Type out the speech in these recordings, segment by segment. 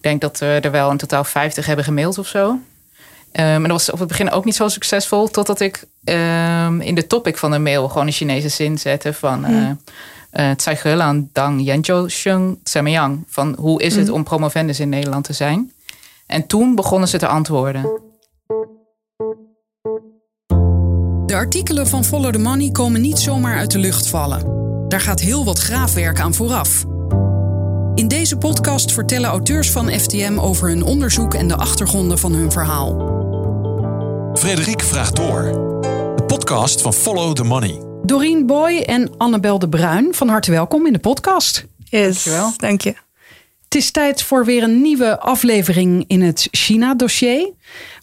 Ik denk dat we er wel in totaal 50 hebben gemaild of zo. maar dat was op het begin ook niet zo succesvol. Totdat ik in de topic van de mail gewoon een Chinese zin zette van... Mm. Uh, Dang Yanzhou Sheng Tsemeyang. Van hoe is het om promovendus in Nederland te zijn? En toen begonnen ze te antwoorden. De artikelen van Follow the Money komen niet zomaar uit de lucht vallen. Daar gaat heel wat graafwerk aan vooraf. In deze podcast vertellen auteurs van FTM over hun onderzoek en de achtergronden van hun verhaal. Frederik vraagt door. De podcast van Follow the Money. Doreen Boy en Annabel de Bruin, van harte welkom in de podcast. Yes, Dankjewel. dank je. Het is tijd voor weer een nieuwe aflevering in het China-dossier.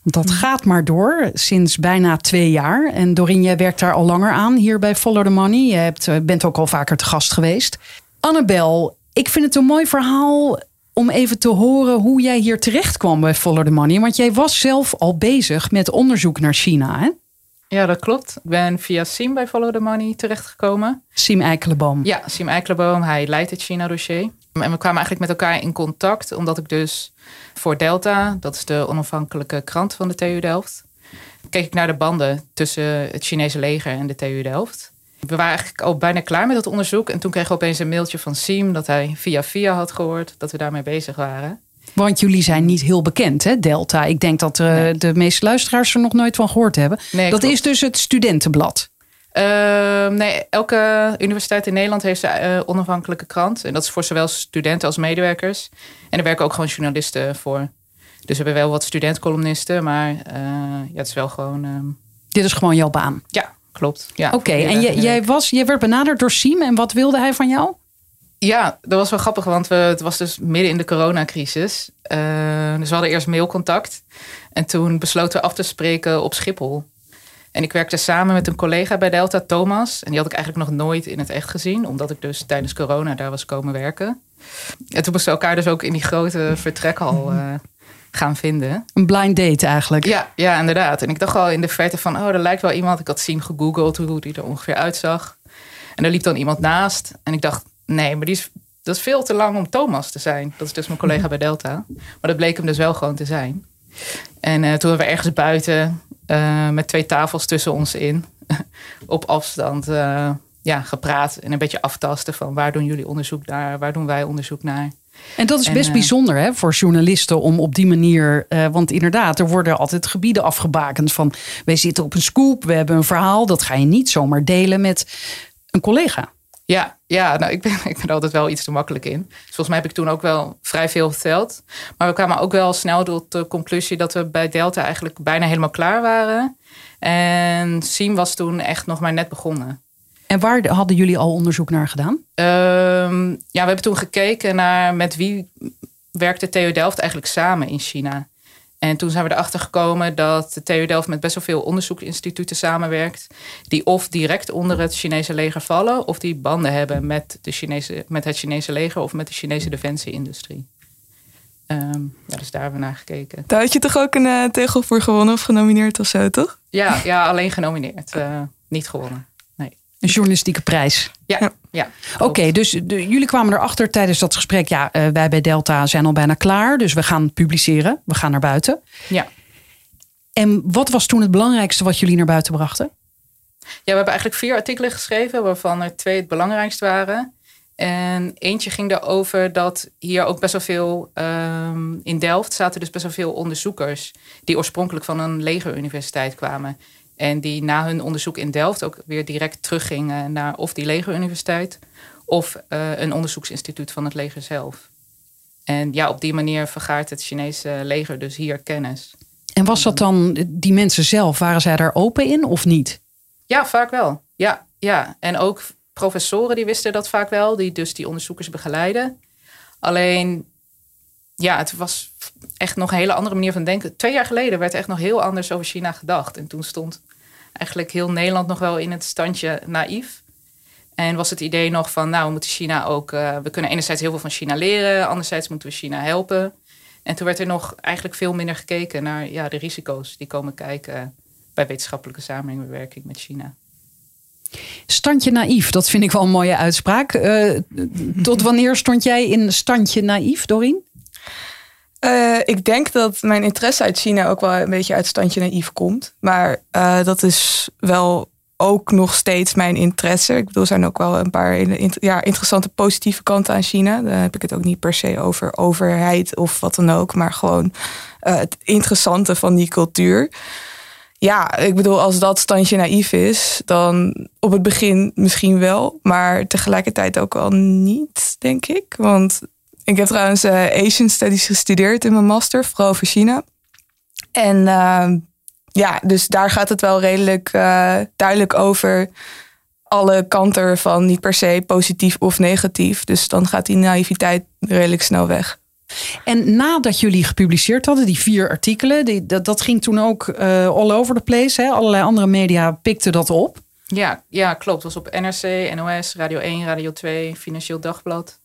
Want dat mm. gaat maar door sinds bijna twee jaar. En Doreen, jij werkt daar al langer aan hier bij Follow the Money. Je hebt, eh, bent ook al vaker te gast geweest. Annabel, ik vind het een mooi verhaal om even te horen hoe jij hier terecht kwam bij Follow the Money. Want jij was zelf al bezig met onderzoek naar China, hè? Ja, dat klopt. Ik ben via Sim bij Follow the Money terechtgekomen. Sim Eikelenboom. Ja, Sim Eikelenboom. Hij leidt het China-dossier. En we kwamen eigenlijk met elkaar in contact, omdat ik dus voor Delta, dat is de onafhankelijke krant van de TU Delft, keek ik naar de banden tussen het Chinese leger en de TU Delft. We waren eigenlijk al bijna klaar met dat onderzoek. En toen kreeg ik opeens een mailtje van Siem dat hij via via had gehoord dat we daarmee bezig waren. Want jullie zijn niet heel bekend, hè, Delta. Ik denk dat uh, de meeste luisteraars er nog nooit van gehoord hebben. Nee, dat is dus het studentenblad. Uh, nee, elke universiteit in Nederland heeft een uh, onafhankelijke krant. En dat is voor zowel studenten als medewerkers. En er werken ook gewoon journalisten voor. Dus we hebben wel wat studentcolumnisten, maar uh, ja, het is wel gewoon. Ehm, Dit is gewoon jouw baan. Ja, klopt. Ja, Oké, en jij, was, jij werd benaderd door Siem. En wat wilde hij van jou? Ja, dat was wel grappig, want we, het was dus midden in de coronacrisis. Uh, dus we hadden eerst mailcontact. En toen besloten we af te spreken op Schiphol. En ik werkte samen met een collega bij Delta, Thomas. En die had ik eigenlijk nog nooit in het echt gezien, omdat ik dus tijdens corona daar was komen werken. En toen moesten we elkaar dus ook in die grote vertrekhal uh, gaan vinden. Een blind date eigenlijk. Ja, ja, inderdaad. En ik dacht al in de verte van, oh, er lijkt wel iemand. Ik had zien gegoogeld hoe die er ongeveer uitzag. En er liep dan iemand naast. En ik dacht, nee, maar die is, dat is veel te lang om Thomas te zijn. Dat is dus mijn collega bij Delta. Maar dat bleek hem dus wel gewoon te zijn. En uh, toen we ergens buiten uh, met twee tafels tussen ons in, op afstand, uh, ja, gepraat en een beetje aftasten van waar doen jullie onderzoek naar, waar doen wij onderzoek naar. En dat is best bijzonder hè, voor journalisten om op die manier. want inderdaad, er worden altijd gebieden afgebakend van. Wij zitten op een scoop, we hebben een verhaal. Dat ga je niet zomaar delen met een collega. Ja, ja nou, ik, ben, ik ben altijd wel iets te makkelijk in. Dus volgens mij heb ik toen ook wel vrij veel verteld. Maar we kwamen ook wel snel tot de conclusie dat we bij Delta eigenlijk bijna helemaal klaar waren. En Siem was toen echt nog maar net begonnen. En waar hadden jullie al onderzoek naar gedaan? Um, ja, we hebben toen gekeken naar met wie werkte TU Delft eigenlijk samen in China. En toen zijn we erachter gekomen dat de TU Delft met best wel veel onderzoeksinstituten samenwerkt. Die of direct onder het Chinese leger vallen, of die banden hebben met, de Chinese, met het Chinese leger of met de Chinese defensieindustrie. Um, ja, dus daar hebben we naar gekeken. Daar had je toch ook een uh, tegel voor gewonnen of genomineerd of zo, toch? Ja, ja alleen genomineerd. Uh, niet gewonnen. Een journalistieke prijs. Ja. ja. Oké, dus jullie kwamen erachter tijdens dat gesprek. Ja, uh, wij bij Delta zijn al bijna klaar. Dus we gaan publiceren. We gaan naar buiten. Ja. En wat was toen het belangrijkste wat jullie naar buiten brachten? Ja, we hebben eigenlijk vier artikelen geschreven, waarvan er twee het belangrijkst waren. En eentje ging erover dat hier ook best wel veel. Um, in Delft zaten dus best wel veel onderzoekers. die oorspronkelijk van een legeruniversiteit kwamen. En die na hun onderzoek in Delft ook weer direct teruggingen naar of die legeruniversiteit of uh, een onderzoeksinstituut van het leger zelf. En ja, op die manier vergaart het Chinese leger dus hier kennis. En was dat dan die mensen zelf, waren zij daar open in of niet? Ja, vaak wel. Ja, ja. En ook professoren die wisten dat vaak wel, die dus die onderzoekers begeleiden. Alleen, ja, het was echt nog een hele andere manier van denken. Twee jaar geleden werd echt nog heel anders over China gedacht. En toen stond eigenlijk heel Nederland nog wel in het standje naïef. En was het idee nog van, nou, we moeten China ook, uh, we kunnen enerzijds heel veel van China leren, anderzijds moeten we China helpen. En toen werd er nog eigenlijk veel minder gekeken naar ja, de risico's die komen kijken bij wetenschappelijke samenwerking met China. Standje naïef, dat vind ik wel een mooie uitspraak. Uh, tot wanneer stond jij in standje naïef, Dorien? Uh, ik denk dat mijn interesse uit China ook wel een beetje uit standje naïef komt. Maar uh, dat is wel ook nog steeds mijn interesse. Ik bedoel, er zijn ook wel een paar ja, interessante positieve kanten aan China. Daar heb ik het ook niet per se over overheid of wat dan ook. Maar gewoon uh, het interessante van die cultuur. Ja, ik bedoel, als dat standje naïef is, dan op het begin misschien wel. Maar tegelijkertijd ook al niet, denk ik. Want ik heb trouwens uh, Asian Studies gestudeerd in mijn master, vooral over China. En uh, ja, dus daar gaat het wel redelijk uh, duidelijk over alle kanten ervan. Niet per se positief of negatief. Dus dan gaat die naïviteit redelijk snel weg. En nadat jullie gepubliceerd hadden, die vier artikelen, die, dat, dat ging toen ook uh, all over the place. Hè? Allerlei andere media pikten dat op. Ja, ja, klopt. Het was op NRC, NOS, Radio 1, Radio 2, Financieel Dagblad.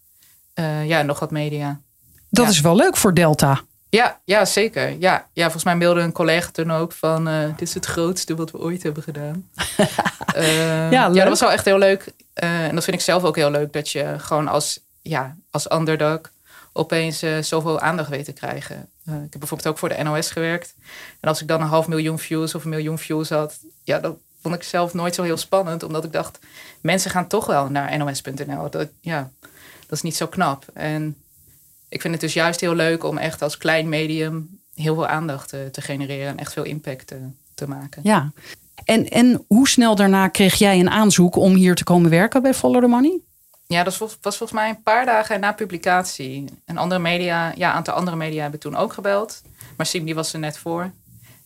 Uh, ja, nog wat media. Dat ja. is wel leuk voor Delta. Ja, ja zeker. Ja, ja, volgens mij mailde een collega toen ook van... Uh, dit is het grootste wat we ooit hebben gedaan. uh, ja, ja, dat was wel echt heel leuk. Uh, en dat vind ik zelf ook heel leuk. Dat je gewoon als, ja, als underdog opeens zoveel aandacht weet te krijgen. ik heb bijvoorbeeld ook voor de NOS gewerkt. En als ik dan een half miljoen views of een miljoen views had... Ja, dat vond ik zelf nooit zo heel spannend. Omdat ik dacht, mensen gaan toch wel naar nos.nl. Dat, ja, dat is niet zo knap. En ik vind het dus juist heel leuk om echt als klein medium heel veel aandacht uh, te genereren en echt veel impact uh, te maken. Ja. En, en hoe snel daarna kreeg jij een aanzoek om hier te komen werken bij Follow the Money? Ja, dat was, was volgens mij een paar dagen na publicatie. En andere media, ja, een aantal andere media hebben toen ook gebeld. Maar Sim die was er net voor.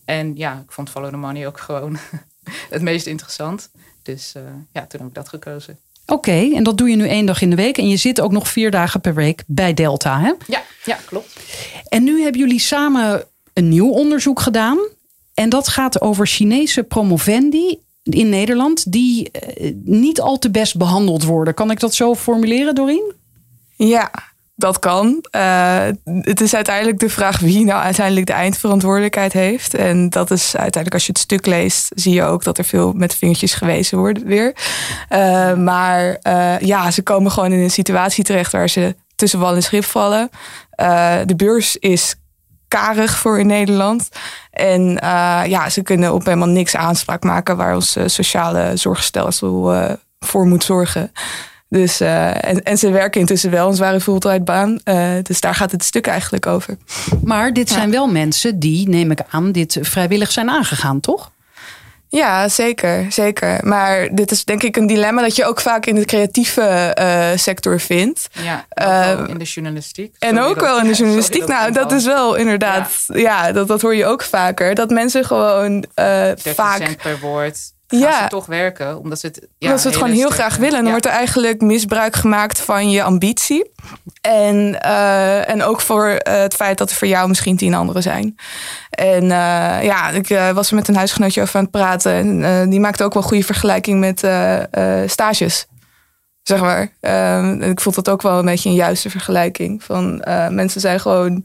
En ja, ik vond Follow the Money ook gewoon het meest interessant. Dus uh, ja, toen heb ik dat gekozen. Oké, okay, en dat doe je nu één dag in de week. En je zit ook nog vier dagen per week bij Delta, hè? Ja, ja klopt. En nu hebben jullie samen een nieuw onderzoek gedaan. En dat gaat over Chinese promovendi in Nederland... die uh, niet al te best behandeld worden. Kan ik dat zo formuleren, Doreen? Ja, dat kan. Uh, het is uiteindelijk de vraag wie nou uiteindelijk de eindverantwoordelijkheid heeft. En dat is uiteindelijk als je het stuk leest, zie je ook dat er veel met vingertjes gewezen wordt weer. Uh, maar uh, ja, ze komen gewoon in een situatie terecht waar ze tussen wal en schip vallen. de beurs is karig voor in Nederland. En ja, ze kunnen op helemaal niks aanspraak maken waar ons sociale zorgstelsel voor moet zorgen. Dus, uh, en, en ze werken intussen wel een zware fulltime uh, dus daar gaat het stuk eigenlijk over. Maar dit zijn ja. wel mensen die, neem ik aan, dit vrijwillig zijn aangegaan, toch? Ja, zeker, zeker. Maar dit is denk ik een dilemma dat je ook vaak in de creatieve uh, sector vindt. Ja, uh, in de journalistiek. En ook wel in de journalistiek. Nou, dat is wel inderdaad, ja. ja, dat, dat hoor je ook vaker. Dat mensen gewoon uh, vaak... cent per woord gaan ja. ze toch werken. Omdat ze het, ja, omdat ze het gewoon heel graag willen. En dan ja. wordt er eigenlijk misbruik gemaakt van je ambitie. En, uh, en ook voor uh, het feit dat er voor jou misschien tien anderen zijn. En uh, ja, ik was er met een huisgenootje over aan het praten. En die maakte ook wel goede vergelijking met stages. Zeg maar. en ik vond dat ook wel een beetje een juiste vergelijking. Van mensen zijn gewoon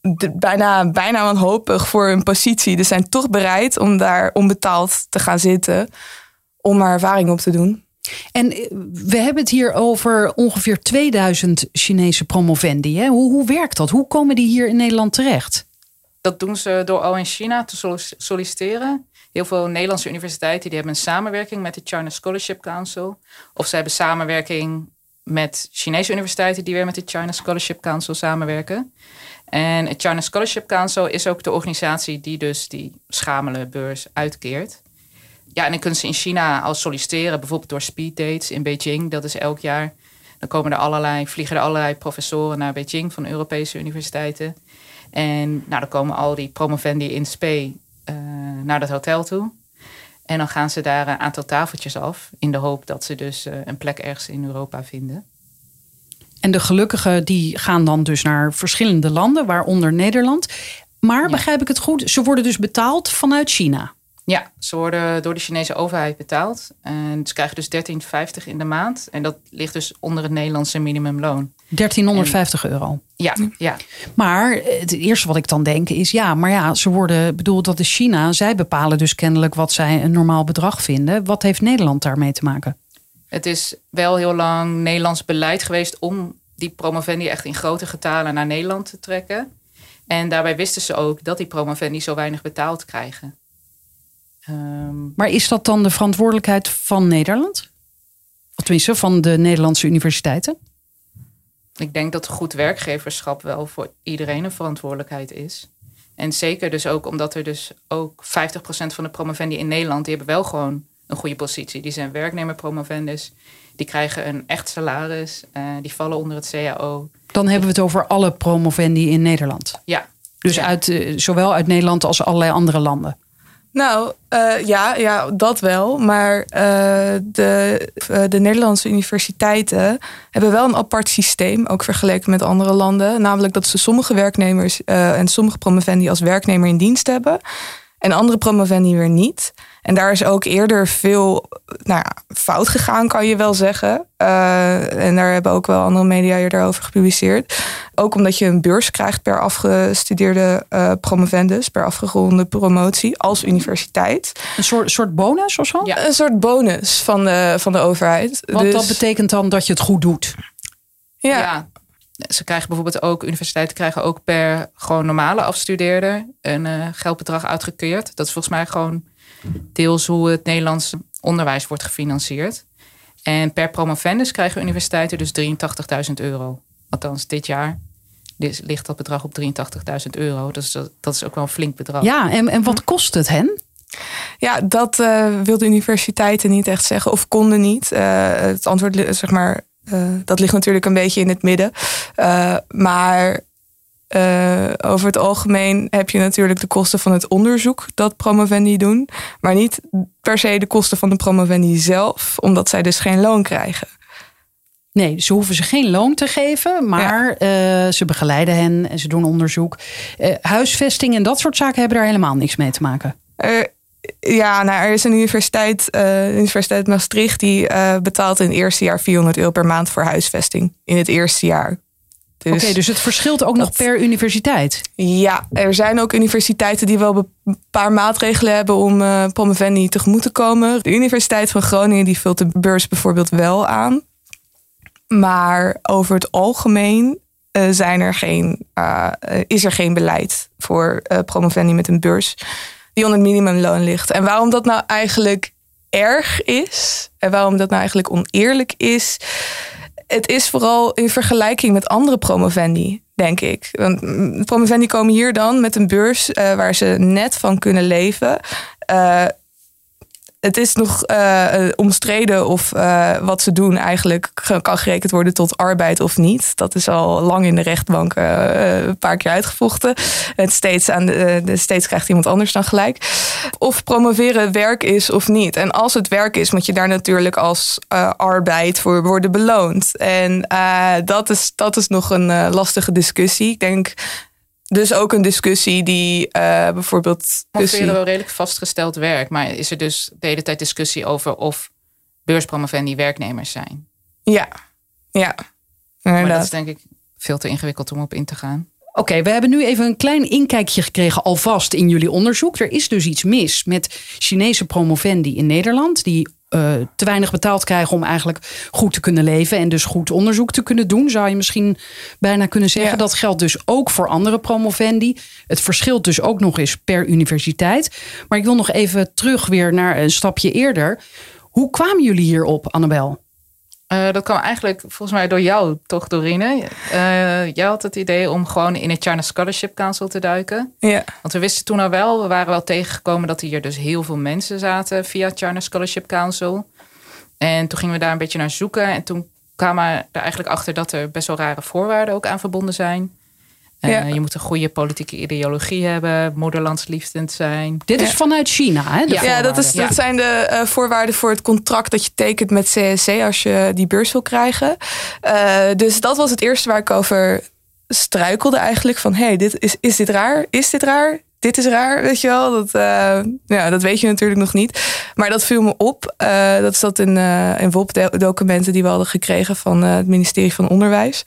de, bijna, bijna wanhopig voor hun positie. Dus zijn toch bereid om daar onbetaald te gaan zitten. Om maar ervaring op te doen. En we hebben het hier over ongeveer 2000 Chinese promovendi. Hè? Hoe, hoe werkt dat? Hoe komen die hier in Nederland terecht? Dat doen ze door al in China te solliciteren. Heel veel Nederlandse universiteiten die hebben een samenwerking met de China Scholarship Council. Of ze hebben samenwerking met Chinese universiteiten die weer met de China Scholarship Council samenwerken. En het China Scholarship Council is ook de organisatie die dus die schamele beurs uitkeert. Ja, en dan kunnen ze in China al solliciteren, bijvoorbeeld door speed dates in Beijing. Dat is elk jaar. Dan komen er allerlei, vliegen er allerlei professoren naar Beijing van Europese universiteiten. En nou, dan komen al die promovendi in spe uh, naar dat hotel toe. En dan gaan ze daar een aantal tafeltjes af. In de hoop dat ze dus uh, een plek ergens in Europa vinden. En de gelukkigen die gaan dan dus naar verschillende landen, waaronder Nederland. Maar ja. begrijp ik het goed? Ze worden dus betaald vanuit China. Ja, ze worden door de Chinese overheid betaald. En ze krijgen dus 13,50 in de maand. En dat ligt dus onder het Nederlandse minimumloon. 1350 en, euro. Ja, ja. Maar het eerste wat ik dan denk is, ja, maar ja, ze worden, bedoel, dat is China. Zij bepalen dus kennelijk wat zij een normaal bedrag vinden. Wat heeft Nederland daarmee te maken? Het is wel heel lang Nederlands beleid geweest om die promovendi echt in grote getalen naar Nederland te trekken. En daarbij wisten ze ook dat die promovendi zo weinig betaald krijgen. Um, maar is dat dan de verantwoordelijkheid van Nederland? Of tenminste, van de Nederlandse universiteiten? Ik denk dat goed werkgeverschap wel voor iedereen een verantwoordelijkheid is. En zeker dus ook omdat er dus ook 50% van de promovendi in Nederland... die hebben wel gewoon een goede positie. Die zijn werknemer promovendus. Die krijgen een echt salaris. Uh, die vallen onder het CAO. Dan hebben we het over alle promovendi in Nederland. Ja. Dus Uit, uh, zowel uit Nederland als allerlei andere landen. Nou, uh, ja, ja, dat wel. Maar uh, de, uh, de Nederlandse universiteiten hebben wel een apart systeem, ook vergeleken met andere landen. Namelijk dat ze sommige werknemers en sommige promovendi als werknemer in dienst hebben. En andere promovendi weer niet. En daar is ook eerder veel nou fout gegaan, kan je wel zeggen. En daar hebben ook wel andere media eerder over gepubliceerd. Ook omdat je een beurs krijgt per afgestudeerde uh, promovendus, per afgeronde promotie als universiteit. Een soort, soort bonus of zo? Ja, een soort bonus van de, van de overheid. Want dus... dat betekent dan dat je het goed doet. Ja. ja. Ze krijgen bijvoorbeeld ook, universiteiten krijgen ook per gewoon normale afstudeerder een uh, geldbedrag uitgekeerd. Dat is volgens mij gewoon deels hoe het Nederlandse onderwijs wordt gefinancierd. En per promovendus krijgen universiteiten dus 83.000 euro. Althans, dit jaar ligt dat bedrag op 83.000 euro. Dus dat, dat is ook wel een flink bedrag. Ja, en, en wat kost het hen? Ja, dat uh, wilden universiteiten niet echt zeggen of konden niet. Uh, het antwoord, zeg maar, uh, dat ligt natuurlijk een beetje in het midden. maar uh, over het algemeen heb je natuurlijk de kosten van het onderzoek dat promovendi doen, maar niet per se de kosten van de promovendi zelf, omdat zij dus geen loon krijgen. Nee, ze hoeven ze geen loon te geven, maar ja. uh, ze begeleiden hen en ze doen onderzoek. Uh, huisvesting en dat soort zaken hebben daar helemaal niks mee te maken. ja, nou, er is een universiteit, de Universiteit Maastricht, die betaalt in het eerste jaar 400 euro per maand voor huisvesting. In het eerste jaar. Dus Oké, dus het verschilt ook nog per universiteit? Ja, er zijn ook universiteiten die wel een paar maatregelen hebben om uh, promovendi tegemoet te komen. De Universiteit van Groningen die vult de beurs bijvoorbeeld wel aan. Maar over het algemeen uh, zijn er geen, uh, is er geen beleid voor promovendi met een beurs die onder het minimumloon ligt. En waarom dat nou eigenlijk erg is en waarom dat nou eigenlijk oneerlijk is het is vooral in vergelijking met andere promovendi, denk ik. Want mm, promovendi komen hier dan met een beurs uh, waar ze net van kunnen leven. Uh, het is nog uh, omstreden of uh, wat ze doen eigenlijk kan gerekend worden tot arbeid of niet. Dat is al lang in de rechtbank een paar keer uitgevochten. Het steeds, aan de, de, steeds krijgt iemand anders dan gelijk. Of promoveren werk is of niet. En als het werk is, moet je daar natuurlijk als arbeid voor worden beloond. En dat, is, dat is nog een lastige discussie. Ik denk dus ook een discussie die uh, bijvoorbeeld. Promoveren wel redelijk vastgesteld werk, maar is er dus de hele tijd discussie over of beurspromovendi werknemers zijn? Ja, ja. Maar dat is denk ik veel te ingewikkeld om op in te gaan. Oké, we hebben nu even een klein inkijkje gekregen alvast in jullie onderzoek. Er is dus iets mis met Chinese promovendi in Nederland die uh, te weinig betaald krijgen om eigenlijk goed te kunnen leven en dus goed onderzoek te kunnen doen, zou je misschien bijna kunnen zeggen. Dat geldt dus ook voor andere promovendi. Het verschilt dus ook nog eens per universiteit. Maar ik wil nog even terug weer naar een stapje eerder. Hoe kwamen jullie hierop, Annabel? Uh, dat kwam eigenlijk volgens mij door jou, toch, Dorine? Uh, jij had het idee om gewoon in het China Scholarship Council te duiken. Ja. Want we wisten toen al wel, we waren wel tegengekomen dat hier dus heel veel mensen zaten via China Scholarship Council. En toen gingen we daar een beetje naar zoeken. En toen kwamen we er eigenlijk achter dat er best wel rare voorwaarden ook aan verbonden zijn. Ja. Uh, je moet een goede politieke ideologie hebben, moederlandsliefdend zijn. Dit is vanuit China, hè? Ja, ja dat, is, dat zijn de uh, voorwaarden voor het contract dat je tekent met CSC als je die beurs wil krijgen. Uh, dus dat was het eerste waar ik over struikelde eigenlijk. Van, hey, dit is, is dit raar? Is dit raar? Dit is raar, weet je wel. Dat, ja, dat weet je natuurlijk nog niet. Maar dat viel me op. dat zat in, in WOP-documenten die we hadden gekregen van het ministerie van Onderwijs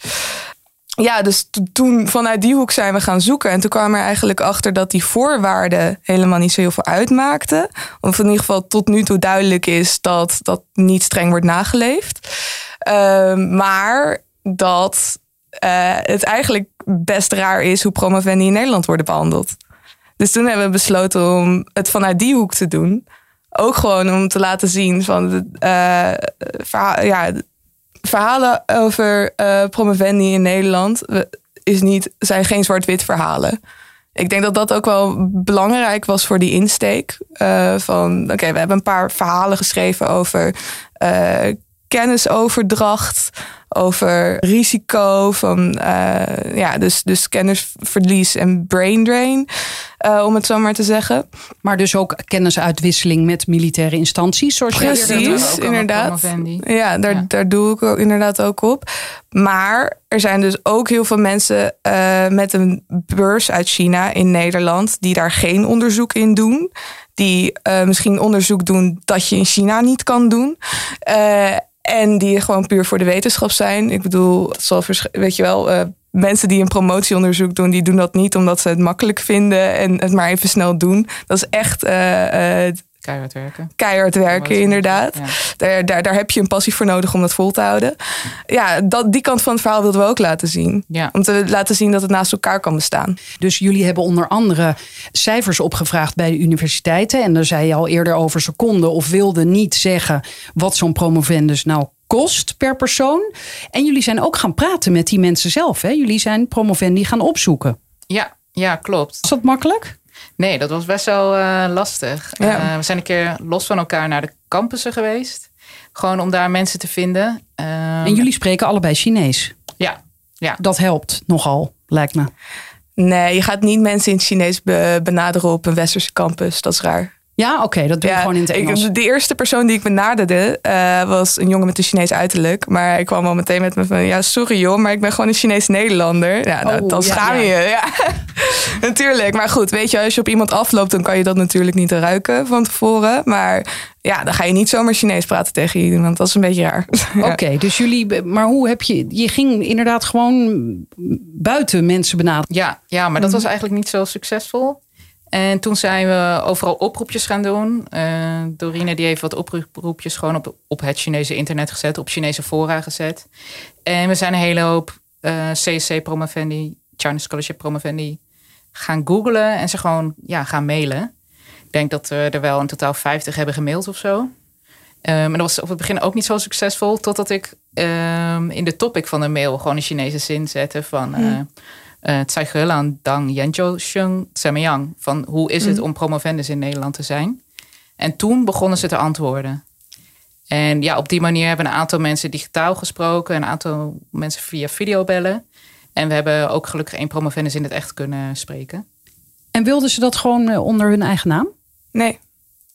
ja, dus toen vanuit die hoek zijn we gaan zoeken. En toen kwamen we er eigenlijk achter dat die voorwaarden helemaal niet zo heel veel uitmaakten. Of in ieder geval tot nu toe duidelijk is dat dat niet streng wordt nageleefd. Uh, maar dat eh, het eigenlijk best raar is hoe promovendi in Nederland worden behandeld. Dus toen hebben we besloten om het vanuit die hoek te doen. Ook gewoon om te laten zien van verha- ja, verhalen over eh promovendi in Nederland is niet, zijn geen zwart-wit verhalen. Ik denk dat dat ook wel belangrijk was voor die insteek. eh, van oké, we hebben een paar verhalen geschreven over eh, kennisoverdracht, over risico van ja, dus, dus kennisverlies en brain drain, eh, om het zo maar te zeggen. Maar dus ook kennisuitwisseling met militaire instanties, zoals Precies. Ook inderdaad. Ja, daar, Ja. daar doe ik ook inderdaad ook op. Maar er zijn dus ook heel veel mensen eh, met een beurs uit China in Nederland die daar geen onderzoek in doen. Die eh, misschien onderzoek doen dat je in China niet kan doen. Eh, en die gewoon puur voor de wetenschap zijn. Ik bedoel, het zal vers- weet je wel, eh, mensen die een promotieonderzoek doen, die doen dat niet omdat ze het makkelijk vinden en het maar even snel doen. Dat is echt eh, eh, Keihard werken. keihard werken, inderdaad. Ja. Daar, daar, daar heb je een passie voor nodig om dat vol te houden. Ja, dat, die kant van het verhaal wilden we ook laten zien. Ja. Om te laten zien dat het naast elkaar kan bestaan. Dus jullie hebben onder andere cijfers opgevraagd bij de universiteiten. En daar zei je al eerder over, ze konden of wilden niet zeggen wat zo'n promovendus nou kost per persoon. En jullie zijn ook gaan praten met die mensen zelf. Hè? Jullie zijn promovendi gaan opzoeken. Ja, ja, klopt. Is dat makkelijk? Nee, dat was best wel eh, lastig. Ja. Eh, we zijn een keer los van elkaar naar de campussen geweest. Gewoon om daar mensen te vinden. Ehm, En jullie spreken allebei Chinees. Ja, ja. Dat helpt nogal, lijkt me. Nee, je gaat niet mensen in het Chinees be- benaderen op een westerse campus. Dat is raar. Ja, oké, dat doe je gewoon in het ik- Engels. de eerste persoon die ik benaderde eh, was een jongen met een Chinees uiterlijk. Maar hij kwam al meteen met me van... Ja, sorry joh, maar ik ben gewoon een Chinees Nederlander. Ja, nou, Oh, dan ja, schaam je ja. je. Ja. natuurlijk. Maar goed, weet je, als je op iemand afloopt... dan kan je dat natuurlijk niet ruiken van tevoren. Maar ja, dan ga je niet zomaar Chinees praten tegen iemand. Want dat is een beetje raar. Ja. Oké, dus jullie, maar hoe heb je, je ging inderdaad gewoon buiten mensen benaderen. Ja, ja, maar dat Mhm. was eigenlijk niet zo succesvol. En toen zijn we overal oproepjes gaan doen. Eh, Dorine die heeft wat oproepjes gewoon op, op het Chinese internet gezet. Op Chinese fora gezet. En we zijn een hele hoop eh, CSC promovendi, China Scholarship promovendi gaan googlen. En ze gewoon ja, gaan mailen. Ik denk dat we er wel in totaal 50 hebben gemaild of zo. Eh, maar dat was op het begin ook niet zo succesvol. Totdat ik ehm, in de topic van de mail gewoon een Chinese zin zette van... eh, eh, Tsai Geul aan Dang Yenjo Sheng Tsemmeyang. Van hoe is het mm. om promovendus in Nederland te zijn? En toen begonnen ze te antwoorden. En ja, op die manier hebben een aantal mensen digitaal gesproken, een aantal mensen via videobellen. En we hebben ook gelukkig één promovendus in het echt kunnen spreken. En wilden ze dat gewoon eh, onder hun eigen naam? Nee,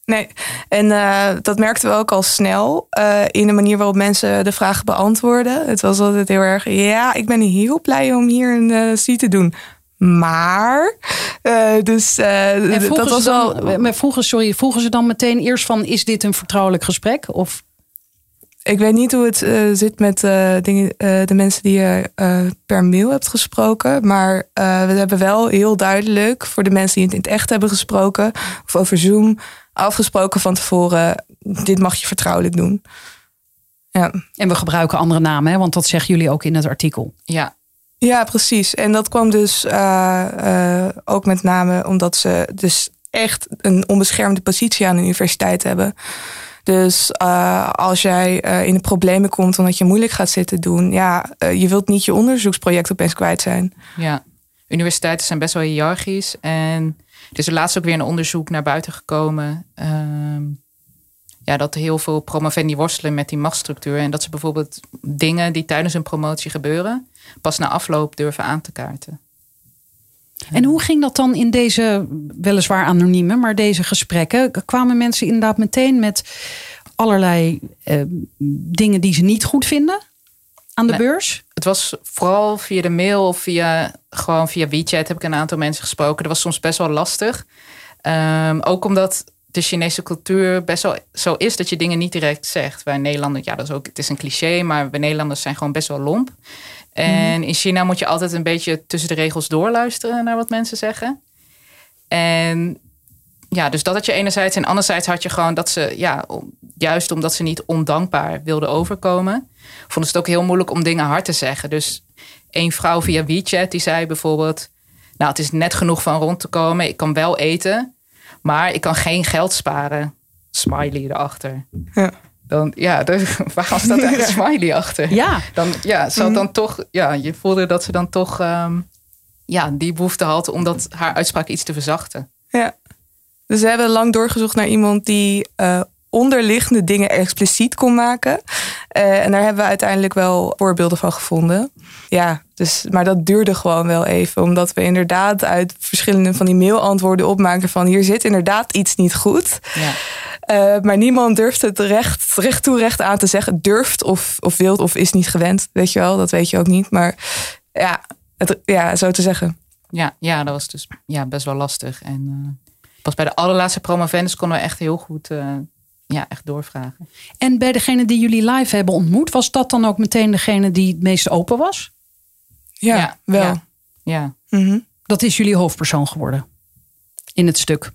Nee, en eh, dat merkten we ook al snel eh, in de manier waarop mensen de vragen beantwoorden. Het was altijd heel erg, ja, ik ben heel blij om hier een uh, C te doen. Maar, dus dat was dan, wel. Maar vroegen, sorry, vroegen ze dan meteen eerst van: is dit een vertrouwelijk gesprek? Of ik weet niet hoe het zit met dingen, de mensen die je per mail hebt gesproken. Maar we hebben wel heel duidelijk voor de mensen die het in het echt hebben gesproken. Of over Zoom afgesproken van tevoren. Dit mag je vertrouwelijk doen. Ja. En we gebruiken andere namen, hè? want dat zeggen jullie ook in het artikel. Ja. Ja, precies. En dat kwam dus ook met name omdat ze dus echt een onbeschermde positie aan de universiteit hebben. Dus uh, als jij uh, in de problemen komt omdat je moeilijk gaat zitten doen, ja, uh, je wilt niet je onderzoeksproject opeens kwijt zijn. Ja, universiteiten zijn best wel hiërarchisch. En er is er laatst ook weer een onderzoek naar buiten gekomen. Uh, ja, dat heel veel promovendi worstelen met die machtsstructuur. En dat ze bijvoorbeeld dingen die tijdens een promotie gebeuren, pas na afloop durven aan te kaarten. En hoe ging dat dan in deze, weliswaar anonieme, maar deze gesprekken? Kwamen mensen inderdaad meteen met allerlei eh, dingen die ze niet goed vinden aan de Nee. beurs? Het was vooral via de mail of via, gewoon via WeChat heb ik een aantal mensen gesproken. Dat was soms best wel lastig. Um, ook omdat de Chinese cultuur best wel zo is dat je dingen niet direct zegt. Wij Nederlanders, ja, dat is ook, het is een cliché, maar wij Nederlanders zijn gewoon best wel lomp. En in China moet je altijd een beetje tussen de regels doorluisteren naar wat mensen zeggen. En ja, ja, dus dat had je enerzijds. En anderzijds had je gewoon dat ze, ja, juist omdat ze niet ondankbaar wilden overkomen, vonden ze het ook heel moeilijk om dingen hard te zeggen. Dus een vrouw via WeChat die zei bijvoorbeeld: Nou, het is net genoeg van rond te komen. Ik kan wel eten, maar ik kan geen geld sparen. Smiley erachter. Ja. Dan, ja, waarom staat daar een smiley achter? Ja. Dan, ja, ze had Mhm. dan toch, ja, je voelde dat ze dan toch, ehm, ja, die behoefte had om dat, haar uitspraak iets te verzachten. Ja. Dus we hebben lang doorgezocht naar iemand die eh, onderliggende dingen expliciet kon maken. Eh, en daar hebben we uiteindelijk wel voorbeelden van gevonden. Ja, dus, maar dat duurde gewoon wel even. Omdat we inderdaad uit verschillende van die mailantwoorden opmaken van hier zit inderdaad iets niet goed. Ja. Eh, maar niemand durft het recht, recht toe recht aan te zeggen. Durft of, of wilt of is niet gewend. Weet je wel, dat weet je ook niet. Maar ja, het, ja zo te zeggen. Ja, ja, dat was dus ja, best wel lastig. En eh, pas bij de allerlaatste promovendus konden we echt heel goed ja, echt doorvragen. En bij degene die jullie live hebben ontmoet, was dat dan ook meteen degene die het meest open was? Ja, Ja, wel. ja. Ja, Mhm. Dat is jullie hoofdpersoon geworden in het stuk.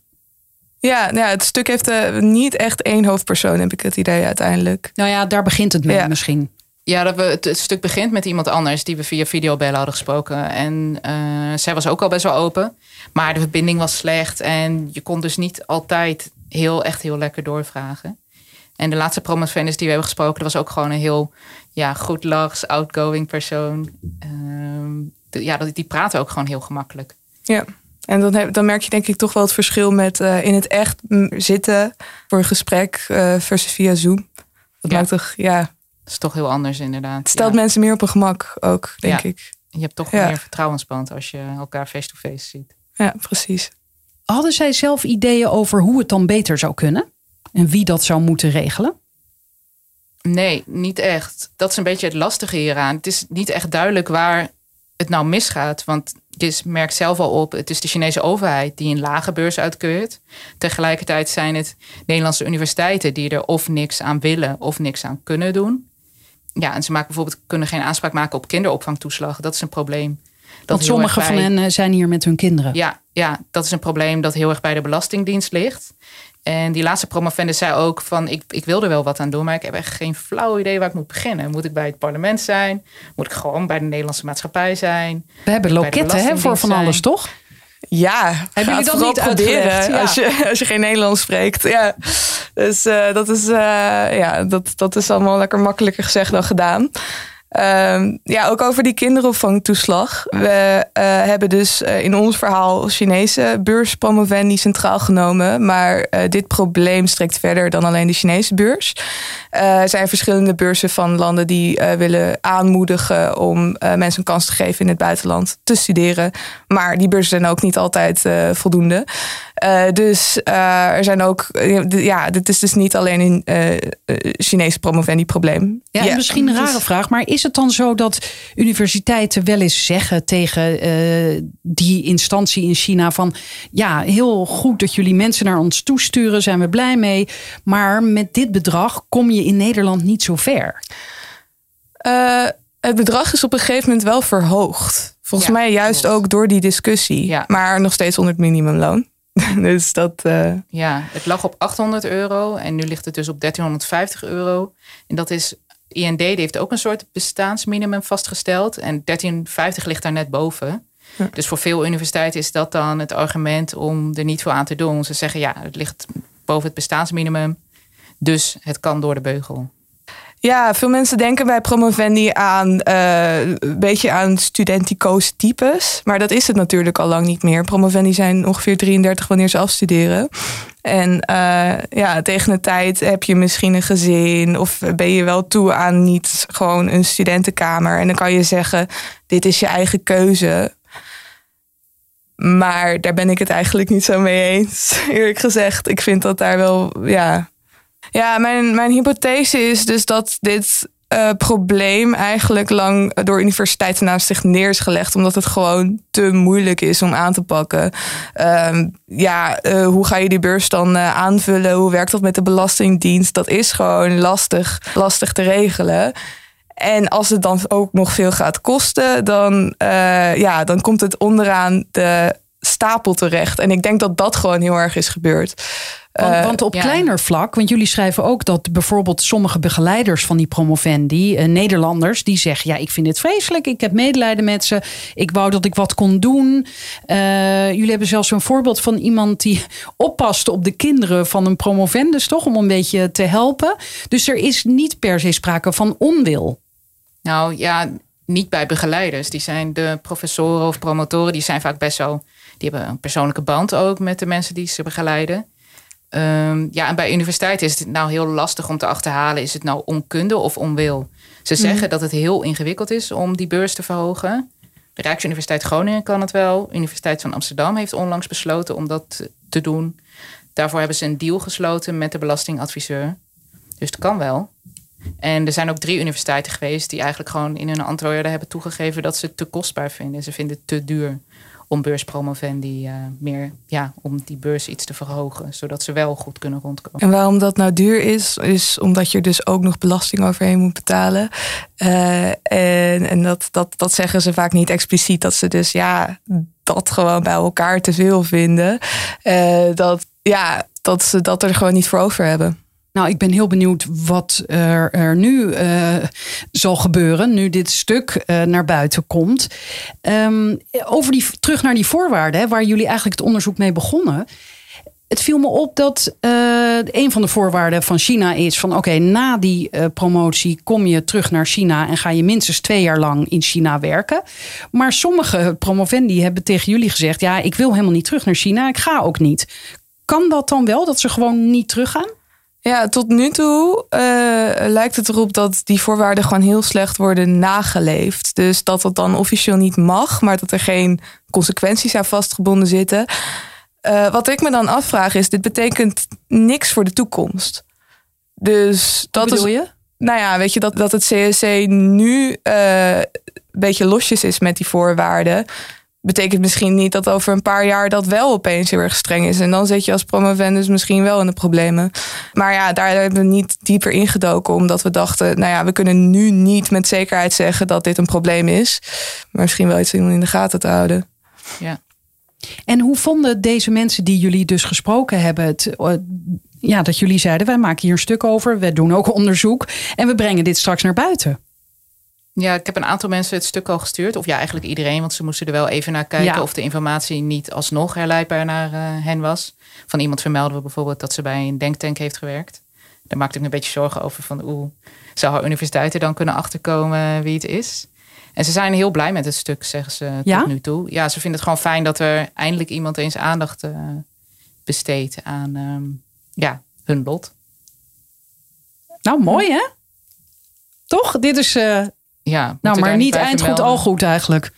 Ja, nou ja, het stuk heeft eh, niet echt één hoofdpersoon, heb ik het idee uiteindelijk. Nou ja, daar begint het mee Ja. misschien. ja dat we, het, het stuk begint met iemand anders die we via videobellen hadden gesproken. En eh, zij was ook al best wel open. Maar de verbinding was slecht en je kon dus niet altijd heel, echt heel lekker doorvragen. En de laatste promovendus die we hebben gesproken, dat was ook gewoon een heel ja, goed lachs, outgoing persoon. Ehm, de- ja, dat- die praten ook gewoon heel gemakkelijk. Ja. En dan, heb, dan merk je denk ik toch wel het verschil met eh, in het echt zitten voor een gesprek eh, versus via Zoom. Dat Ja. maakt toch, ja, Dat is toch heel anders inderdaad. het stelt Ja. mensen meer op hun gemak ook, denk Ja. ik. Je hebt toch meer vertrouwensband als je elkaar face-to-face ziet. Ja, precies. Hadden zij zelf ideeën over hoe het dan beter zou kunnen? En wie dat zou moeten regelen? Nee, niet echt. Dat is een beetje het lastige hieraan. Het is niet echt duidelijk waar het nou misgaat. Want je merkt zelf al op, het is de Chinese overheid die een lage beurs uitkeurt. Tegelijkertijd zijn het Nederlandse universiteiten die er of niks aan willen of niks aan kunnen doen. Ja, en ze maken bijvoorbeeld kunnen geen aanspraak maken op kinderopvangtoeslag. Dat is een probleem. Dat Want sommige van hen eh, zijn hier met hun kinderen. ja, ja, dat is een probleem dat heel erg bij de Belastingdienst ligt. En die laatste promovendus zei ook van ik, ik wil er wel wat aan doen, maar ik heb echt geen flauw idee waar ik moet beginnen. Moet ik bij het parlement zijn? Moet ik gewoon bij de Nederlandse maatschappij zijn? We hebben loketten hè, voor van zijn. alles, toch? Ja, Hebben jullie dat vooral niet? Ja. als, je, als je geen Nederlands spreekt. Ja. Dus eh, dat, is, eh, ja, dat, dat is allemaal lekker makkelijker gezegd dan gedaan. Ehm, ja, ook over die kinderopvangtoeslag. We eh, hebben dus eh, in ons verhaal Chinese beurspromovendi centraal genomen. Maar eh, dit probleem strekt verder dan alleen de Chinese beurs. Er zijn verschillende beurzen van landen die willen aanmoedigen om mensen een kans te geven in het buitenland te studeren. Maar die beurzen zijn ook niet altijd voldoende. Eh, dus eh, er zijn ook, eh, ja, dit is dus niet alleen een eh, Chinese promovendi probleem. Ja, en misschien een dus- rare vraag, maar is het dan zo dat universiteiten wel eens zeggen tegen die instantie in China van ja, heel goed dat jullie mensen naar ons toesturen, zijn we blij mee, maar met dit bedrag kom je in Nederland niet zo ver. Het bedrag is op een gegeven moment wel verhoogd. Volgens Ja, mij juist klopt. ook door die discussie. Ja. Maar nog steeds onder het minimumloon. dus dat. eh, Ja, het lag op 800 euro en nu ligt het dus op 1350 euro. En dat is, IND die heeft ook een soort bestaansminimum vastgesteld. En 1350 ligt daar net boven. Ja. Dus voor veel universiteiten is dat dan het argument om er niet voor aan te doen. Ze zeggen ja, het ligt boven het bestaansminimum. Dus het kan door de beugel. Ja, veel mensen denken bij promovendi aan eh, een beetje aan studentico's types. Maar dat is het natuurlijk al lang niet meer. Promovendi zijn ongeveer 33 wanneer ze afstuderen. En eh, ja, tegen de tijd heb je misschien een gezin of ben je wel toe aan niet gewoon een studentenkamer. En dan kan je zeggen, dit is je eigen keuze. Maar daar ben ik het eigenlijk niet zo mee eens, eerlijk gezegd. Ik vind dat daar wel, ja, ja, mijn, mijn hypothese is dus dat dit eh, probleem eigenlijk lang door universiteiten naast zich neer is gelegd. Omdat het gewoon te moeilijk is om aan te pakken. Ehm, ja, eh, hoe ga je die beurs dan eh, aanvullen? Hoe werkt dat met de Belastingdienst? Dat is gewoon lastig, lastig te regelen. En als het dan ook nog veel gaat kosten, dan, ja, dan komt het onderaan de stapel terecht. En ik denk dat dat gewoon heel erg is gebeurd. Want, Eh, want op ja. kleiner vlak, want jullie schrijven ook dat bijvoorbeeld sommige begeleiders van die promovendi, eh, Nederlanders, die zeggen: Ja, ik vind dit vreselijk, ik heb medelijden met ze, ik wou dat ik wat kon doen. Eh, jullie hebben zelfs een voorbeeld van iemand die oppaste op de kinderen van een promovendus, toch? Om een beetje te helpen. Dus er is niet per se sprake van onwil. Nou ja, niet bij begeleiders. Die zijn de professoren of promotoren, die zijn vaak best zo. Die hebben een persoonlijke band ook met de mensen die ze begeleiden. Ehm, ja, en bij universiteiten is het nou heel lastig om te achterhalen: is het nou onkunde of onwil? Ze zeggen dat het heel ingewikkeld is om die beurs te verhogen. De Rijksuniversiteit Groningen kan het wel. De Universiteit van Amsterdam heeft onlangs besloten om dat te doen. Daarvoor hebben ze een deal gesloten met de belastingadviseur. Dus het kan wel. En er zijn ook drie universiteiten geweest die eigenlijk gewoon in hun antwoorden hebben toegegeven dat ze het te kostbaar vinden. Ze vinden het te duur om beurspromovendi eh meer, ja, om die beurs iets te verhogen, zodat ze wel goed kunnen rondkomen. En waarom dat nou duur is, is omdat je dus ook nog belasting overheen moet betalen. Eh, en en dat, dat, dat zeggen ze vaak niet expliciet. Dat ze dus ja, dat gewoon bij elkaar te veel vinden. Eh, dat, ja, dat ze dat er gewoon niet voor over hebben. Nou, ik ben heel benieuwd wat er, er nu eh, zal gebeuren, nu dit stuk eh, naar buiten komt. Ehm, over die, terug naar die voorwaarden, waar jullie eigenlijk het onderzoek mee begonnen. Het viel me op dat eh, een van de voorwaarden van China is van oké, na die promotie kom je terug naar China en ga je minstens twee jaar lang in China werken. Maar sommige promovendi hebben tegen jullie gezegd, ja, ik wil helemaal niet terug naar China, ik ga ook niet. Kan dat dan wel, dat ze gewoon niet teruggaan? Ja, tot nu toe eh, lijkt het erop dat die voorwaarden gewoon heel slecht worden nageleefd. Dus dat dat dan officieel niet mag, maar dat er geen consequenties aan vastgebonden zitten. Eh, wat ik me dan afvraag is, dit betekent niks voor de toekomst. Dus dat bedoel is, je? nou ja, weet je dat, dat het CSC nu eh, een beetje losjes is met die voorwaarden. Betekent misschien niet dat over een paar jaar dat wel opeens heel erg streng is. En dan zit je als promovendus misschien wel in de problemen. Maar ja, daar hebben we niet dieper ingedoken. Omdat we dachten, nou ja, we kunnen nu niet met zekerheid zeggen dat dit een probleem is. Maar misschien wel iets om in de gaten te houden. Ja. En hoe vonden deze mensen die jullie dus gesproken hebben het? eh, Ja, dat jullie zeiden, wij maken hier een stuk over. We doen ook onderzoek. En we brengen dit straks naar buiten. Ja, ik heb een aantal mensen het stuk al gestuurd. Of ja, eigenlijk iedereen, want ze moesten er wel even naar kijken Ja. of de informatie niet alsnog herleidbaar naar eh, hen was. Van iemand vermelden we bijvoorbeeld dat ze bij een denktank heeft gewerkt. Daar maakte ik me een beetje zorgen over van hoe zou haar universiteit er dan kunnen achterkomen wie het is. En ze zijn heel blij met het stuk, zeggen ze Ja? tot nu toe. Ja, ze vinden het gewoon fijn dat er eindelijk iemand eens aandacht eh, besteedt aan ehm, ja, hun lot. Nou, mooi hè? Toch? Dit is, eh, Ja, nou, maar niet bij eind goed, vermelden. al goed eigenlijk.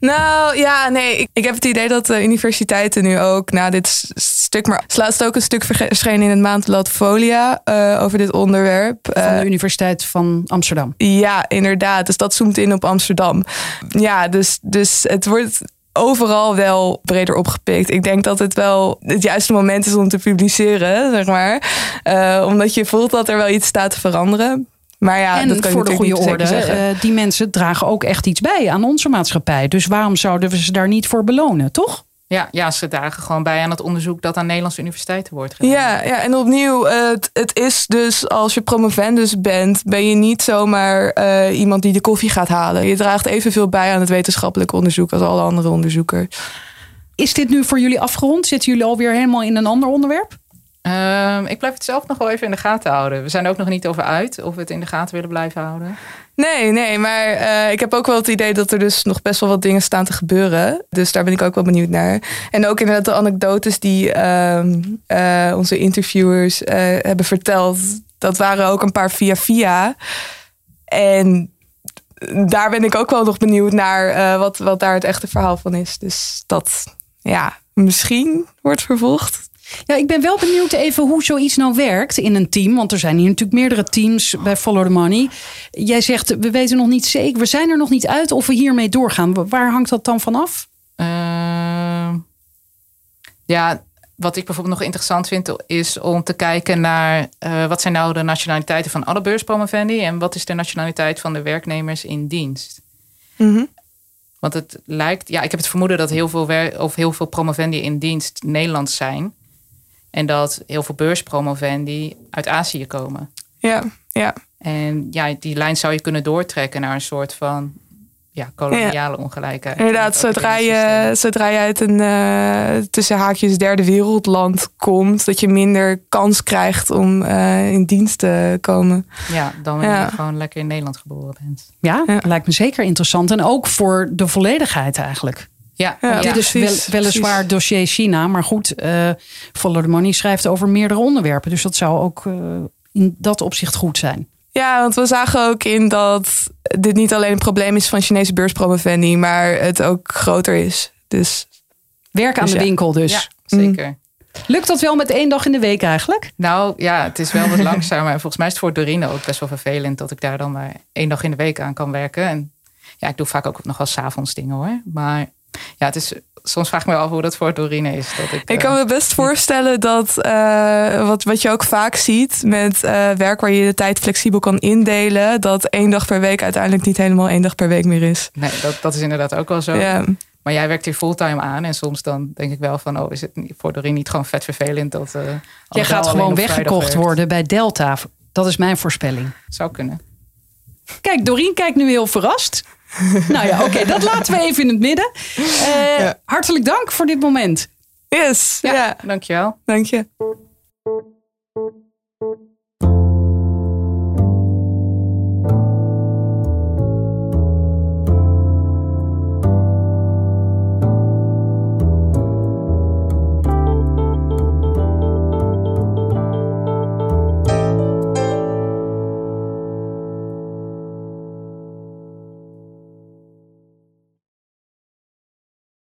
Nou ja, nee, ik, ik heb het idee dat de universiteiten nu ook na dit s- stuk, maar laatst ook een stuk verschenen in het maandblad Folia eh, over dit onderwerp. Van Eh, de Universiteit van Amsterdam. Ja, inderdaad. Dus dat zoomt in op Amsterdam. Ja, dus, dus het wordt overal wel breder opgepikt. Ik denk dat het wel het juiste moment is om te publiceren, zeg maar. Eh, omdat je voelt dat er wel iets staat te veranderen. Maar ja, en dat kan je voor de natuurlijk goede niet orde, eh, die mensen dragen ook echt iets bij aan onze maatschappij. Dus waarom zouden we ze daar niet voor belonen, toch? Ja, ja, ze dragen gewoon bij aan het onderzoek dat aan Nederlandse universiteiten wordt gedaan. Ja, ja, en opnieuw, het, het is dus als je promovendus bent, ben je niet zomaar eh, iemand die de koffie gaat halen. Je draagt evenveel bij aan het wetenschappelijk onderzoek als alle andere onderzoekers. Is dit nu voor jullie afgerond? Zitten jullie alweer helemaal in een ander onderwerp? Ehm, ik blijf het zelf nog wel even in de gaten houden. We zijn er ook nog niet over uit of we het in de gaten willen blijven houden. Nee, nee, maar eh, ik heb ook wel het idee dat er dus nog best wel wat dingen staan te gebeuren. Dus daar ben ik ook wel benieuwd naar. En ook inderdaad de anekdotes die ehm, eh, onze interviewers eh, hebben verteld. Dat waren ook een paar via via. En daar ben ik ook wel nog benieuwd naar wat, wat daar het echte verhaal van is. Dus dat, ja, misschien wordt vervolgd. Ja, ik ben wel benieuwd even hoe zoiets nou werkt in een team. Want er zijn hier natuurlijk meerdere teams bij Follow the Money. Jij zegt, we weten nog niet zeker, we zijn er nog niet uit of we hiermee doorgaan. Waar hangt dat dan vanaf? Ehm, ja, wat ik bijvoorbeeld nog interessant vind, is om te kijken naar eh, wat zijn nou de nationaliteiten van alle beurspromovendi en wat is de nationaliteit van de werknemers in dienst. Want het lijkt, ja, ik heb het vermoeden dat heel veel, wer- of heel veel promovendi in dienst Nederlands zijn. En dat heel veel beurspromovendi uit Azië komen. Ja, ja. En ja, die lijn zou je kunnen doortrekken naar een soort van ja, koloniale ongelijkheid. Inderdaad, zodra je, zodra je uit een eh, tussen haakjes derde wereldland komt, dat je minder kans krijgt om eh, in dienst te komen. Ja, dan wanneer Ja. je gewoon lekker in Nederland geboren bent. Ja, Ja. lijkt me zeker interessant. En ook voor de volledigheid eigenlijk. Ja, Ja, ja. Dit is wel, weliswaar precies. dossier China, maar goed, eh Follow the Money schrijft over meerdere onderwerpen. Dus dat zou ook eh, in dat opzicht goed zijn. Ja, want we zagen ook in dat dit niet alleen een probleem is van Chinese beurspromovendi, maar het ook groter is. Dus Werk aan Dus de ja. winkel dus. Ja, zeker. Lukt dat wel met één dag in de week eigenlijk? Nou ja, het is wel wat langzamer. En volgens mij is het voor Dorine ook best wel vervelend dat ik daar dan maar één dag in de week aan kan werken. En ja, ik doe vaak ook nog wel s'avonds dingen hoor. Maar ja, het is, soms vraag ik me wel af hoe dat voor Dorine is. Dat ik, ik kan eh, me best voorstellen dat eh, wat, wat je ook vaak ziet met eh, werk waar je de tijd flexibel kan indelen, dat één dag per week uiteindelijk niet helemaal één dag per week meer is. Nee, dat, dat is inderdaad ook wel zo. Ja. Maar jij werkt hier fulltime aan. En soms dan denk ik wel van, oh, is het niet- voor Dorine niet gewoon vet vervelend dat... eh Jij gaat gewoon weggekocht worden bij Delta. Dat is mijn voorspelling. Zou kunnen. Kijk, Dorien kijkt nu heel verrast. nou ja, oké, dat laten we even in het midden. Eh, Ja. Hartelijk dank voor dit moment. Yes, Ja, ja, dankjewel. dank je.